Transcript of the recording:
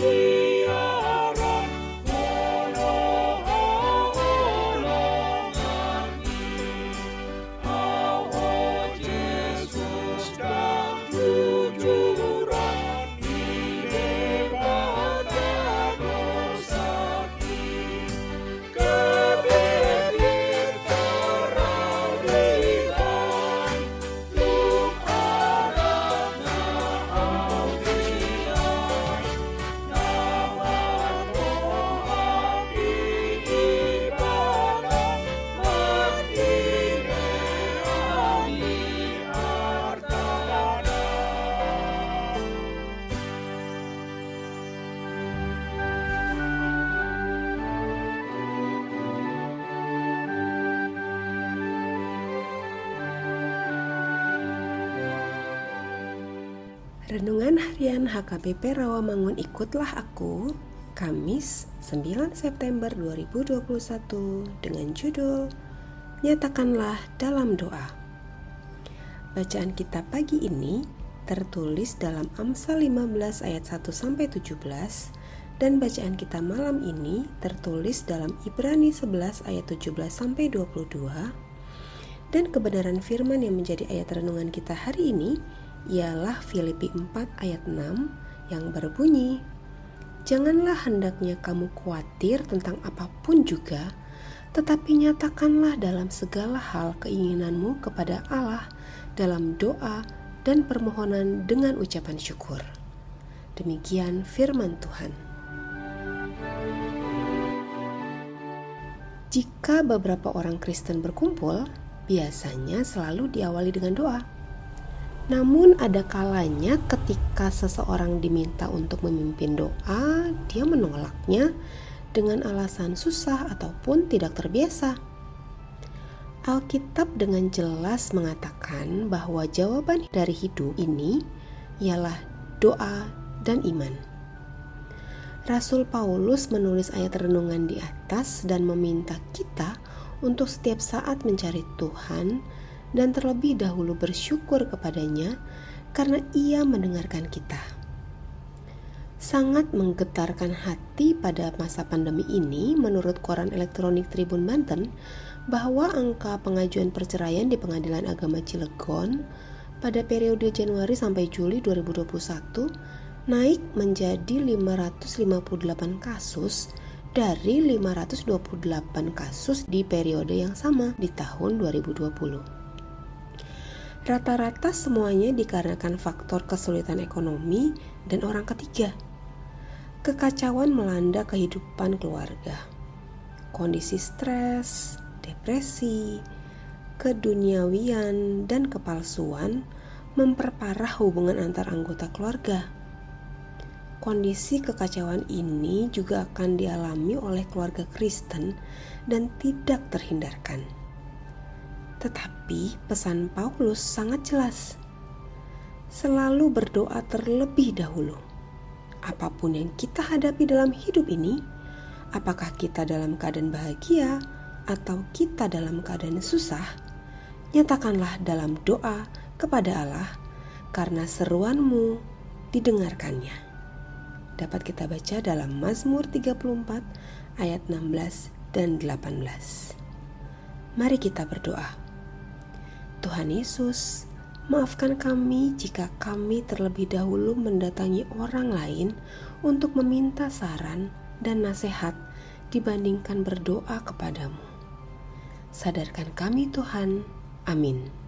You. Renungan Harian HKBP Rawamangun Ikutlah Aku Kamis 9 September 2021 dengan judul Nyatakanlah dalam doa. Bacaan kita pagi ini tertulis dalam Amsal 15 ayat 1 sampai 17 dan bacaan kita malam ini tertulis dalam Ibrani 11 ayat 17 sampai 22 dan kebenaran firman yang menjadi ayat renungan kita hari ini ialah Filipi 4 ayat 6 yang berbunyi, Janganlah hendaknya kamu khawatir tentang apa pun juga, tetapi nyatakanlah dalam segala hal keinginanmu kepada Allah dalam doa dan permohonan dengan ucapan syukur. Demikian firman Tuhan. Jika beberapa orang Kristen berkumpul, biasanya selalu diawali dengan doa. Namun ada kalanya ketika seseorang diminta untuk memimpin doa, dia menolaknya dengan alasan susah ataupun tidak terbiasa. Alkitab dengan jelas mengatakan bahwa jawaban dari hidup ini ialah doa dan iman. Rasul Paulus menulis ayat renungan di atas dan meminta kita untuk setiap saat mencari Tuhan dan terlebih dahulu bersyukur kepadanya karena ia mendengarkan kita. Sangat menggetarkan hati pada masa pandemi ini menurut koran elektronik Tribun Banten bahwa angka pengajuan perceraian di Pengadilan Agama Cilegon pada periode Januari sampai Juli 2021 naik menjadi 558 kasus dari 528 kasus di periode yang sama di tahun 2020. Rata-rata semuanya dikarenakan faktor kesulitan ekonomi dan orang ketiga. Kekacauan melanda kehidupan keluarga. Kondisi stres, depresi, keduniawian, dan kepalsuan memperparah hubungan antar anggota keluarga. Kondisi kekacauan ini juga akan dialami oleh keluarga Kristen dan tidak terhindarkan. Tetapi pesan Paulus sangat jelas. Selalu berdoa terlebih dahulu. Apa pun yang kita hadapi dalam hidup ini, apakah kita dalam keadaan bahagia atau kita dalam keadaan susah, nyatakanlah dalam doa kepada Allah karena seruanmu didengarkannya. Dapat kita baca dalam Mazmur 34 ayat 16 dan 18. Mari kita berdoa. Tuhan Yesus, maafkan kami jika kami terlebih dahulu mendatangi orang lain untuk meminta saran dan nasihat dibandingkan berdoa kepadamu. Sadarkan kami, Tuhan. Amin.